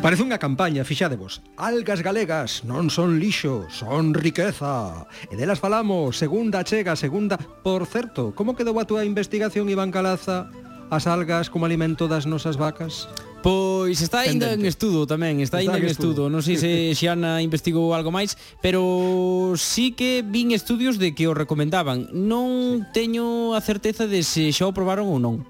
Parece unha campaña, fixadevos. Algas galegas non son lixo, son riqueza. E delas falamos, segunda chega, segunda... Por certo, como quedou a túa investigación, Iván Calaza? As algas como alimento das nosas vacas? Pois está ainda en estudo tamén, está ainda en estudo. estudo. Non sei se Xiana investigou algo máis, pero sí que vin estudios de que o recomendaban. Non sí. teño a certeza de se xa o probaron ou non.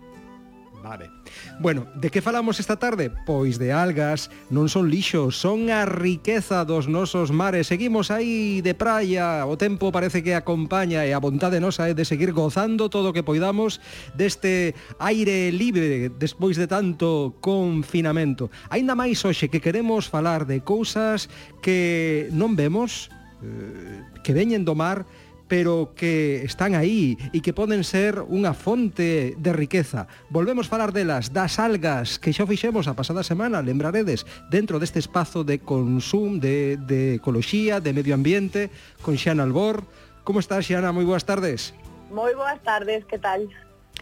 Vale. Bueno, de que falamos esta tarde? Pois de algas, non son lixo, son a riqueza dos nosos mares. Seguimos aí de praia, o tempo parece que acompaña e a vontade nosa é de seguir gozando todo o que poidamos deste aire libre despois de tanto confinamento. Ainda máis hoxe que queremos falar de cousas que non vemos, eh, que veñen do mar, pero que están aí e que poden ser unha fonte de riqueza. Volvemos falar delas, das algas, que xa fixemos a pasada semana, lembraredes, dentro deste espazo de consum, de, de ecoloxía, de medio ambiente, con Xana Albor. Como estás, Xana? Moi boas tardes. Moi boas tardes, que tal?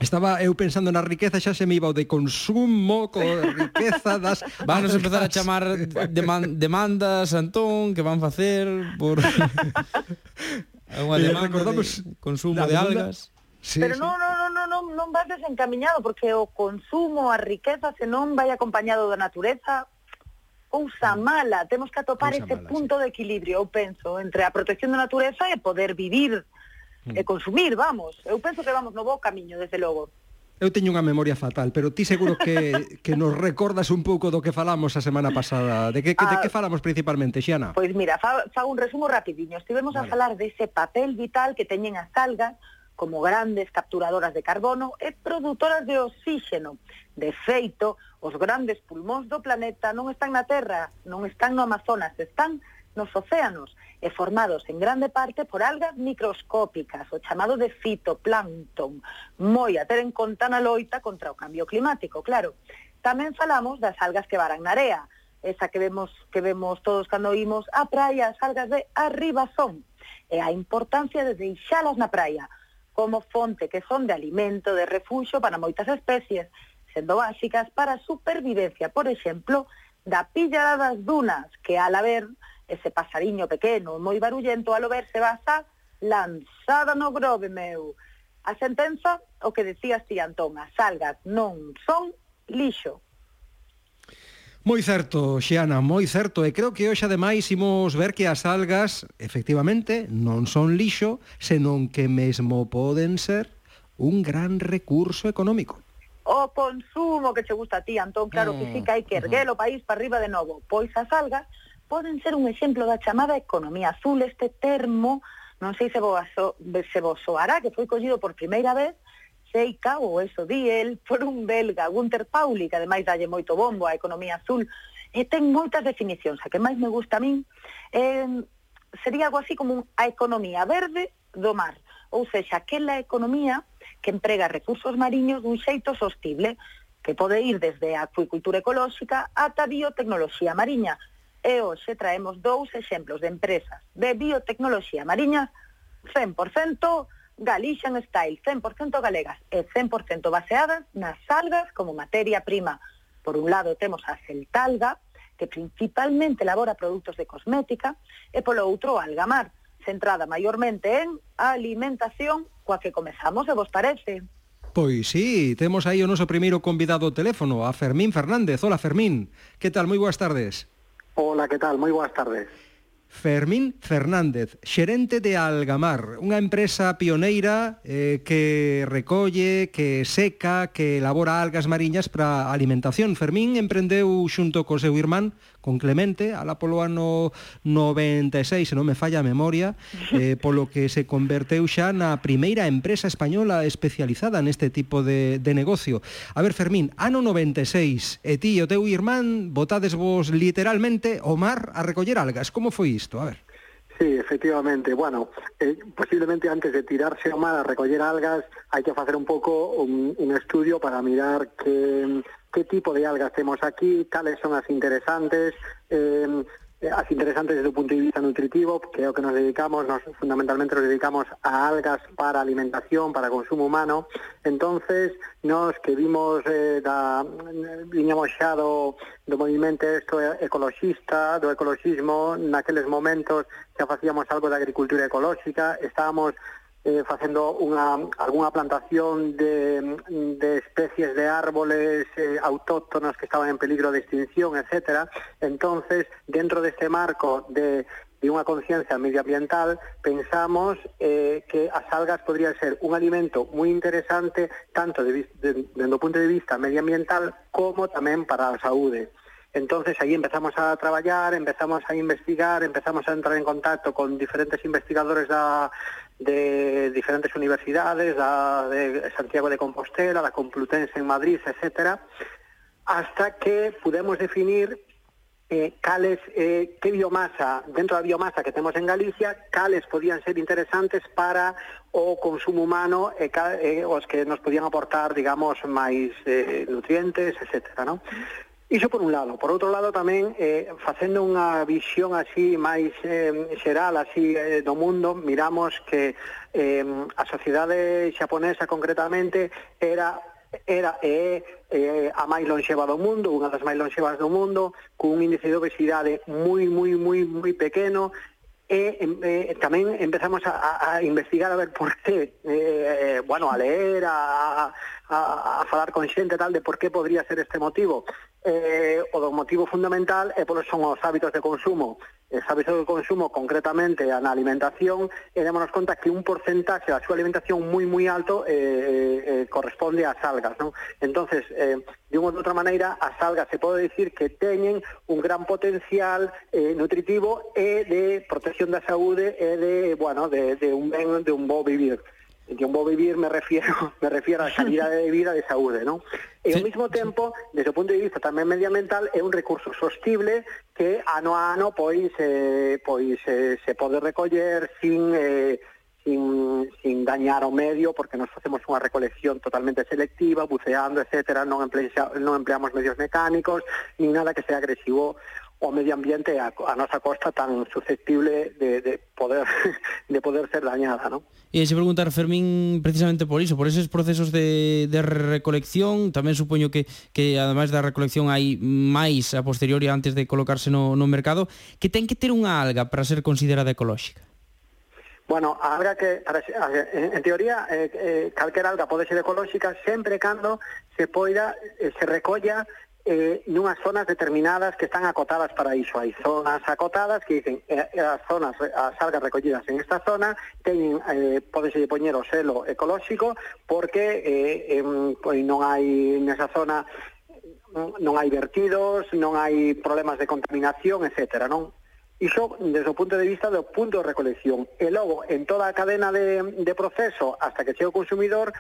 Estaba eu pensando na riqueza, xa se me iba o de consumo, co riqueza das... Vanos empezar a chamar deman demandas, Antón, que van facer por... Eh, Unha demanda de consumo de algas. Sí, Pero sí. non, non, non, non, non vai desencaminhado, porque o consumo, a riqueza, se non vai acompañado da natureza, cousa mala, temos que atopar ese mala, punto sí. de equilibrio, eu penso, entre a protección da natureza e poder vivir mm. e consumir, vamos. Eu penso que vamos no bo camiño, desde logo. Eu teño unha memoria fatal, pero ti seguro que, que nos recordas un pouco do que falamos a semana pasada. De que, que, ah, de que ah, falamos principalmente, Xiana? Pois mira, fa, fa un resumo rapidiño. Estivemos vale. a falar dese papel vital que teñen as algas como grandes capturadoras de carbono e produtoras de oxígeno. De feito, os grandes pulmóns do planeta non están na Terra, non están no Amazonas, están nos océanos e formados en grande parte por algas microscópicas, o chamado de fitoplancton, moi a ter en conta na loita contra o cambio climático, claro. Tamén falamos das algas que varan na area, esa que vemos que vemos todos cando oímos á praia, as algas de arribazón, e eh, a importancia de deixalas na praia como fonte que son de alimento, de refuxo para moitas especies, sendo básicas para a supervivencia, por exemplo, da pillada das dunas, que al haber ese pasariño pequeno, moi barullento ao ver se basa lanzada no grove meu. A sentenza, o que decías ti, Antón, as algas non son lixo. Moi certo, Xiana, moi certo, e creo que hoxe ademais imos ver que as algas efectivamente non son lixo, senón que mesmo poden ser un gran recurso económico. O consumo que che gusta a ti, Antón, claro mm, que sí ah, que hai que erguer ah. o país para arriba de novo, pois as algas poden ser un exemplo da chamada economía azul, este termo, non sei se vos, se vos soará, que foi collido por primeira vez, seica, ou eso di el, por un belga, Gunter Pauli, que ademais dalle moito bombo á economía azul, e ten moitas definicións, a que máis me gusta a min, eh, sería algo así como a economía verde do mar, ou seja, aquela economía que emprega recursos mariños dun xeito sostible, que pode ir desde a acuicultura ecolóxica ata a biotecnoloxía mariña, e hoxe traemos dous exemplos de empresas de biotecnoloxía mariña 100% Galician Style, 100% galegas e 100% baseadas nas algas como materia prima. Por un lado temos a Celtalga, que principalmente elabora produtos de cosmética, e polo outro Algamar, centrada maiormente en alimentación, coa que comezamos, e vos parece? Pois sí, temos aí o noso primeiro convidado ao teléfono, a Fermín Fernández. Hola Fermín, que tal? Moi boas tardes. Hola, ¿qué tal? Muy buenas tardes. Fermín Fernández, xerente de Algamar, unha empresa pioneira eh, que recolle, que seca, que elabora algas mariñas para alimentación. Fermín emprendeu xunto co seu irmán, con Clemente, ala polo ano 96, se non me falla a memoria, eh, polo que se converteu xa na primeira empresa española especializada neste tipo de, de negocio. A ver, Fermín, ano 96, e ti e o teu irmán botades vos literalmente o mar a recoller algas. Como foi Sí, efectivamente. Bueno, eh, posiblemente antes de tirarse ao mar a recoller algas hai que facer un pouco un, estudio para mirar qué tipo de algas temos aquí, cales son as interesantes, eh, Eh, as interesantes desde o punto de vista nutritivo, que é o que nos dedicamos, nos fundamentalmente nos dedicamos a algas para alimentación, para consumo humano. Entonces, nos que vimos eh, da viñamos xa do, do movimento isto eh, ecoloxista, do ecologismo, naqueles momentos xa facíamos algo de agricultura ecolóxica, estábamos eh, facendo unha, algunha plantación de, de especies de árboles eh, autóctonas que estaban en peligro de extinción, etc. Entonces, dentro deste marco de de unha conciencia medioambiental, pensamos eh, que as algas podrían ser un alimento moi interesante tanto de, de, o punto de vista medioambiental como tamén para a saúde. Entonces ahí empezamos a traballar, empezamos a investigar, empezamos a entrar en contacto con diferentes investigadores da, de diferentes universidades, da, de Santiago de Compostela, la Complutense en Madrid, etcétera, hasta que podemos definir eh, cales, eh, qué biomasa, dentro da biomasa que temos en Galicia, cales podían ser interesantes para o consumo humano e, eh, os que nos podían aportar, digamos, máis eh, nutrientes, etcétera, ¿no? Iso por un lado. Por outro lado tamén, eh, facendo unha visión así máis eh, xeral así eh, do mundo, miramos que eh, a sociedade xaponesa concretamente era era é eh, a máis lonxeva do mundo, unha das máis lonxevas do mundo, cun índice de obesidade moi, moi, moi, moi pequeno, e eh, tamén empezamos a, a investigar a ver por qué, eh, eh, bueno, a leer, a, a, a falar con xente tal de por que podría ser este motivo eh, o do motivo fundamental é polos son os hábitos de consumo. Os hábitos de consumo, concretamente, na alimentación, e démonos conta que un porcentaxe da súa alimentación moi, moi alto eh, eh, eh corresponde ás algas. Non? entonces eh, de unha ou outra maneira, as algas se pode dicir que teñen un gran potencial eh, nutritivo e de protección da saúde e de, bueno, de, de un ben, de un bo vivir que un bo vivir me refiero me refiero a calidade de vida de saúde, non? E ao mesmo tempo, desde o punto de vista tamén medioambiental, é un recurso sostible que ano a ano pois eh, pois eh, se pode recoller sin eh, sin, sin dañar o medio, porque nos facemos unha recolección totalmente selectiva, buceando, etcétera, non, emplea, non empleamos medios mecánicos, nin nada que sea agresivo o medio ambiente a, a nosa costa tan susceptible de, de poder de poder ser dañada, ¿no? E se preguntar Fermín precisamente por iso, por eses procesos de, de recolección, tamén supoño que, que ademais da recolección hai máis a posteriori antes de colocarse no, no mercado, que ten que ter unha alga para ser considerada ecolóxica. Bueno, a alga que, para, en teoría, eh, eh, calquera alga pode ser ecolóxica sempre cando se poida, eh, se recolla eh, nunhas zonas determinadas que están acotadas para iso. Hai zonas acotadas que dicen eh, as zonas, as algas recollidas en esta zona teñen, eh, podese poñer o selo ecolóxico porque eh, em, pois non hai nesa zona non hai vertidos, non hai problemas de contaminación, etcétera, non? iso desde o punto de vista do punto de recolección. E logo, en toda a cadena de, de proceso, hasta que chega o consumidor,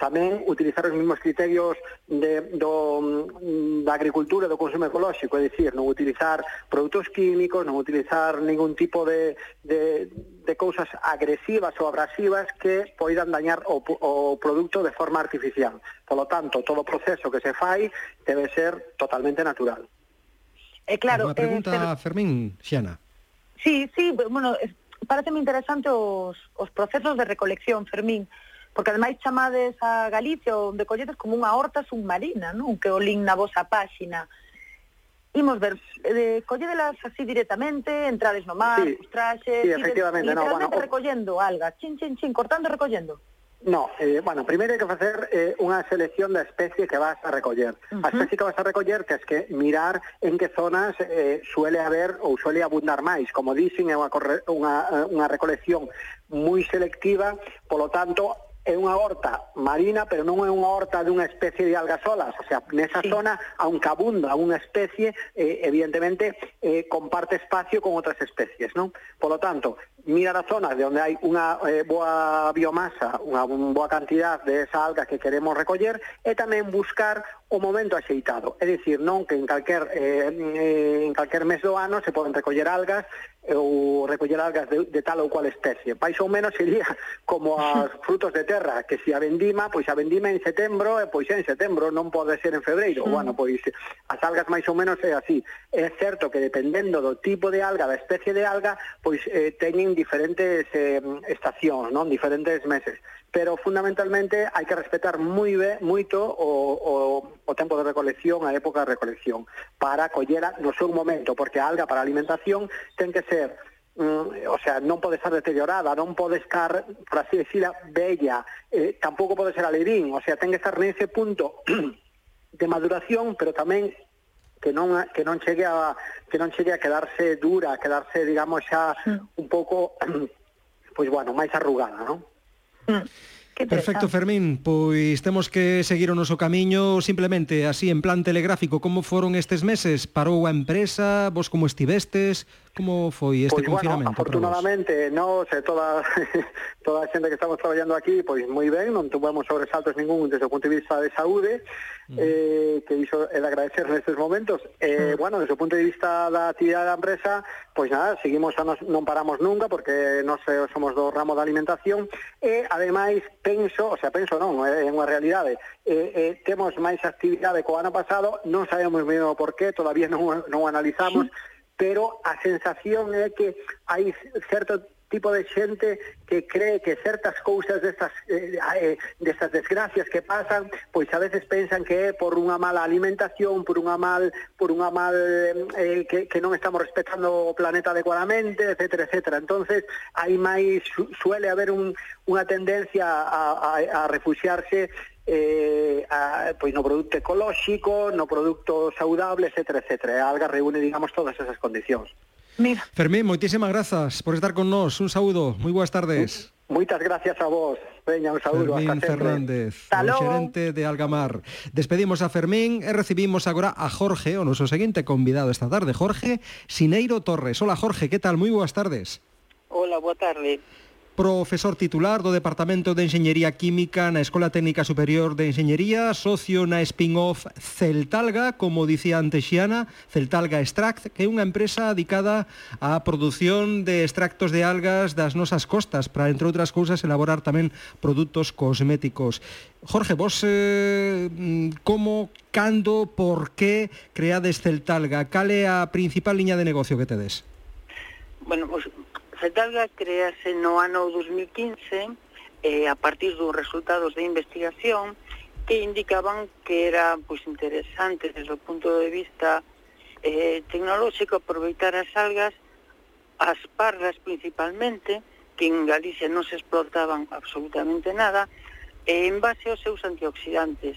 tamén utilizar os mesmos criterios de, do, mm, da agricultura do consumo ecolóxico, é dicir, non utilizar produtos químicos, non utilizar ningún tipo de, de, de cousas agresivas ou abrasivas que poidan dañar o, o produto de forma artificial. Por lo tanto, todo o proceso que se fai debe ser totalmente natural. E claro, Unha eh, pregunta, eh, pero... Fermín, Xiana. Sí, sí, bueno, parece interesante os, os procesos de recolección, Fermín, porque ademais chamades a Galicia onde colledes como unha horta submarina, non? Que o link na vosa páxina. Imos ver, eh, colledelas así directamente, entrades no mar, sí, os traxes... Sí, efectivamente, no, bueno... recollendo alga, chin, chin, chin, cortando e recollendo. No, eh, bueno, primeiro hai que facer eh, unha selección da especie que vas a recoller. Uh -huh. A especie que vas a recoller tes que mirar en que zonas eh, suele haber ou suele abundar máis. Como dicen, é unha, corre, unha, eh, unha recolección moi selectiva, polo tanto, é unha horta marina, pero non é unha horta dunha especie de algasolas. O sea, nesa sí. zona, aunque abunda unha especie, eh, evidentemente eh, comparte espacio con outras especies, non? Por lo tanto, mirar as zonas de onde hai unha eh, boa biomasa, unha boa cantidad de esa alga que queremos recoller e tamén buscar o momento axeitado. É dicir, non que en calquer, eh, en calquer mes do ano se poden recoller algas ou recoller algas de, de tal ou cual especie. Pais ou menos sería como as frutos de terra, que se a vendima, pois a vendima en setembro, e pois en setembro, non pode ser en febreiro. Mm. Bueno, pois as algas máis ou menos é así. É certo que dependendo do tipo de alga, da especie de alga, pois eh, teñen diferentes eh, estacións, non? diferentes meses. Pero fundamentalmente hai que respetar moi ben, moito o, o, o tempo de recolección, a época de recolección, para collera no seu momento, porque a alga para alimentación ten que ser mm, o sea, non pode estar deteriorada, non pode estar, por así decirla, bella, eh, tampouco pode ser alevín, o sea, ten que estar nese punto de maduración, pero tamén que non que non chegue a que non chegue a quedarse dura, a quedarse, digamos, xa mm. un pouco pois bueno, máis arrugada, non? Mm. Perfecto, Fermín. Pois temos que seguir o noso camiño simplemente así en plan telegráfico. Como foron estes meses? Parou a empresa? Vos como estivestes? Como foi este pois, confinamento? Bueno, afortunadamente, nós e toda, toda a xente que estamos traballando aquí, pois moi ben, non tuvemos sobresaltos ningún desde o punto de vista de saúde, eh, mm. eh, que iso é de agradecer nestes momentos. Eh, mm. Bueno, desde o punto de vista da actividade da empresa, pois nada, seguimos, a nos, non paramos nunca, porque nós somos do ramo da alimentación, eh, e ademais penso, o sea, penso non, é eh, unha realidade, eh, eh, temos máis actividade co ano pasado, non sabemos ben o porqué, todavía non, non analizamos, sí pero a sensación é que hai certo tipo de xente que cree que certas cousas destas, eh, eh, destas desgracias que pasan, pois a veces pensan que é por unha mala alimentación, por unha mal, por unha mal eh, que, que non estamos respetando o planeta adecuadamente, etc. etc. Entonces, hai máis suele haber un, unha tendencia a, a, a refugiarse eh, a, pois no produto ecolóxico, no produto saudable, etc, etc. A alga reúne, digamos, todas esas condicións. Mira. Fermín, moitísimas grazas por estar con nós. Un saúdo, moi boas tardes. Moitas gracias a vos. Veña, un saúdo. Fermín hasta Fernández, o xerente de Algamar. Despedimos a Fermín e recibimos agora a Jorge, o noso seguinte convidado esta tarde, Jorge Sineiro Torres. Hola, Jorge, que tal? Moi boas tardes. Hola, boa tarde profesor titular do Departamento de Enxeñería Química na Escola Técnica Superior de Enxeñería, socio na spin-off Celtalga, como dicía antes Xiana, Celtalga Extract, que é unha empresa dedicada á produción de extractos de algas das nosas costas, para, entre outras cousas, elaborar tamén produtos cosméticos. Jorge, vos eh, como, cando, por que creades Celtalga? Cal é a principal liña de negocio que tedes? Bueno, pues, Cetalga crease no ano 2015 eh, a partir dos resultados de investigación que indicaban que era pois, interesante desde o punto de vista eh, tecnolóxico aproveitar as algas, as pardas principalmente, que en Galicia non se explotaban absolutamente nada, eh, en base aos seus antioxidantes,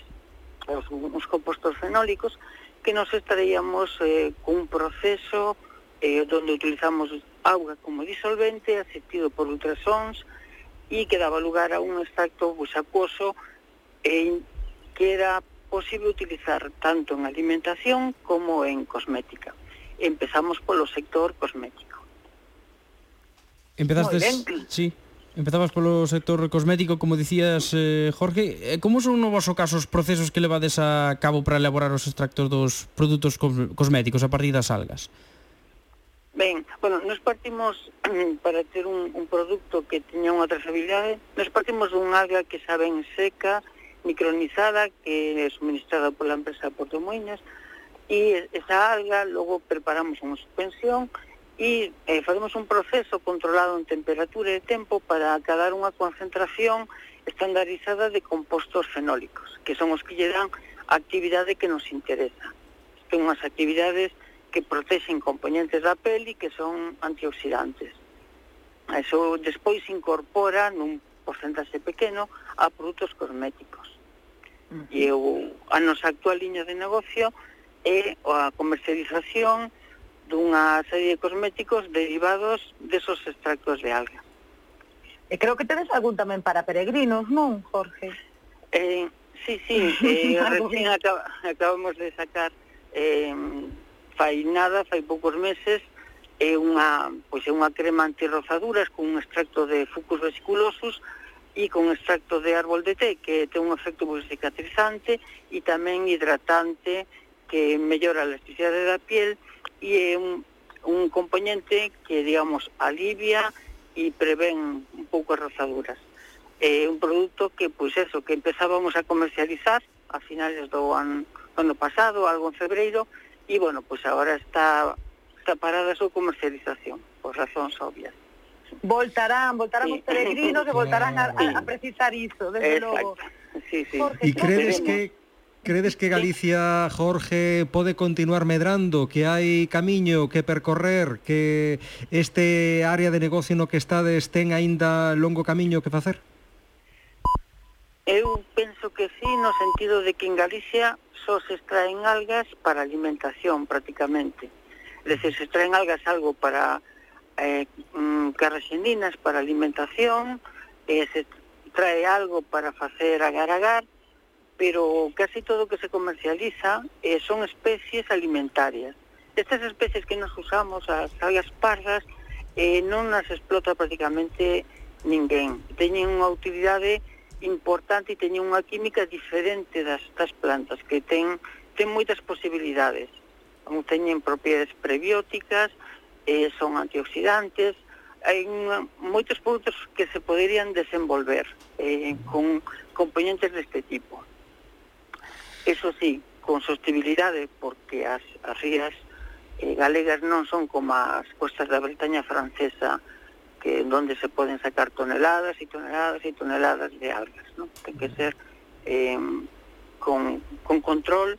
os, os compostos fenólicos, que nos extraíamos eh, cun proceso eh, donde utilizamos auga como disolvente asistido por ultrasons e que daba lugar a un extracto pois, acuoso en que era posible utilizar tanto en alimentación como en cosmética. Empezamos polo sector cosmético. Empezaste... Sí. Empezabas polo sector cosmético, como dicías, eh, Jorge. Eh, como son no vosso caso os procesos que levades a cabo para elaborar os extractos dos produtos cosméticos a partir das algas? Ben, bueno, nos partimos para ter un, un produto que teña unha trazabilidade, nos partimos dun alga que xa ben seca, micronizada, que é suministrada pola empresa Porto Moiñas, e esa alga logo preparamos unha suspensión e eh, facemos un proceso controlado en temperatura e tempo para acadar unha concentración estandarizada de compostos fenólicos, que son os que lle dan a actividade que nos interesa. Ten unhas actividades que protexen componentes da peli que son antioxidantes. Eso despois incorpora nun porcentaxe pequeno a produtos cosméticos. Uh -huh. E o, a nosa actual liña de negocio é a comercialización dunha serie de cosméticos derivados desos extractos de alga. E creo que tedes algún tamén para peregrinos, non, Jorge? Eh, sí, sí, eh, recién acab acabamos de sacar eh, fai nada, fai poucos meses, é unha, pois é unha crema antirrozaduras con un extracto de fucus vesiculosus e con extracto de árbol de té que ten un efecto pois, cicatrizante e tamén hidratante que mellora a elasticidade da piel e é un, un componente que, digamos, alivia e prevén un pouco as rozaduras. É un produto que, pois eso, que empezábamos a comercializar a finales do ano, ano pasado, algo en febreiro, y bueno, pues ahora está, está parada a súa comercialización, por razóns obvias. Voltarán, voltarán sí. os peregrinos e voltarán a, a, a precisar iso, desde Exacto. logo. Sí, sí. Jorge, e credes que Credes que Galicia, Jorge, pode continuar medrando, que hai camiño que percorrer, que este área de negocio no que estades ten aínda longo camiño que facer? Eu penso que sí, no sentido de que en Galicia só se extraen algas para alimentación prácticamente. É dicir, se extraen algas algo para eh, mm, carraxeninas, para alimentación, eh, se trae algo para facer agar-agar, pero casi todo o que se comercializa eh, son especies alimentarias. Estas especies que nos usamos, as algas pardas, eh, non as explota prácticamente ninguén. Teñen unha utilidade importante e teñen unha química diferente das, das plantas, que ten, ten moitas posibilidades. Teñen propiedades prebióticas, eh, son antioxidantes, hai unha, moitos produtos que se poderían desenvolver eh, con componentes deste tipo. Eso sí, con sostibilidade, porque as, as rías eh, galegas non son como as costas da Bretaña francesa, que donde se poden sacar toneladas e toneladas e toneladas de algas, ¿no? Ten que ser eh, con, con control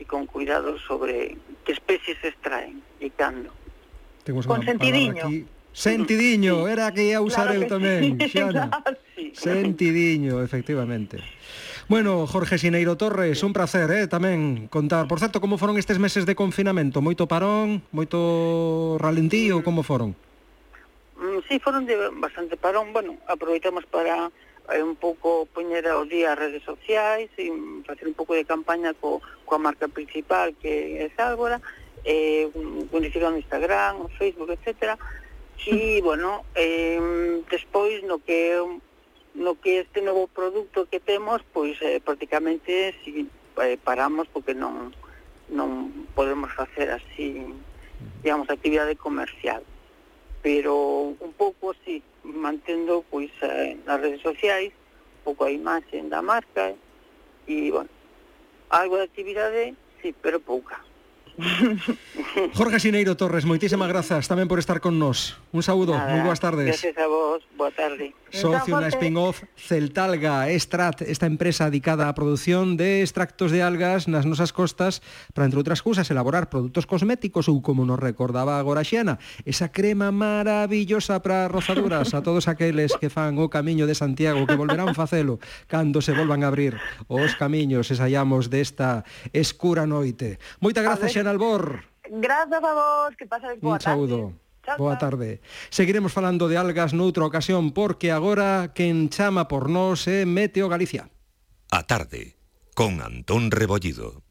e con cuidado sobre que especies se extraen e cando. Temos con sentidiño. Aquí. Sentidiño, sí, era que ia usar claro eu tamén, sí. Xana. Claro, sí. Sentidiño, efectivamente. Bueno, Jorge Sineiro Torres, un placer eh, tamén contar. Por certo, como foron estes meses de confinamento? Moito parón, moito ralentío, mm. como foron? si sí, foron de bastante parón, bueno, aproveitamos para eh, un pouco poñer ao día as redes sociais e facer un pouco de campaña co, coa marca principal que é Sálvora, eh, publicidade no Instagram, no Facebook, etc. E, bueno, eh, despois no que no que este novo produto que temos, pois eh, prácticamente si eh, paramos porque non non podemos facer así, digamos, actividade comercial pero un pouco así, mantendo pois eh, nas redes sociais un pouco a imaxe da marca e, bueno, algo de actividade, sí, pero pouca. Jorge Sineiro Torres, moitísimas grazas tamén por estar con nós. Un saúdo, Nada, moi boas tardes. Gracias a vos, boa tarde. Socio na spin-off Celtalga Estrat, esta empresa dedicada á produción de extractos de algas nas nosas costas para, entre outras cousas, elaborar produtos cosméticos ou, como nos recordaba agora Xiana, esa crema maravillosa para rozaduras a todos aqueles que fan o Camiño de Santiago, que volverán facelo cando se volvan a abrir os camiños e saiamos desta escura noite. Moita graza, Xena, Albor. Grazas a vos, que pasades boa Un saúdo. Tarde. Chao, boa tarde. Seguiremos falando de algas noutra ocasión porque agora quen chama por nós é Meteo Galicia. A tarde con Antón Rebollido.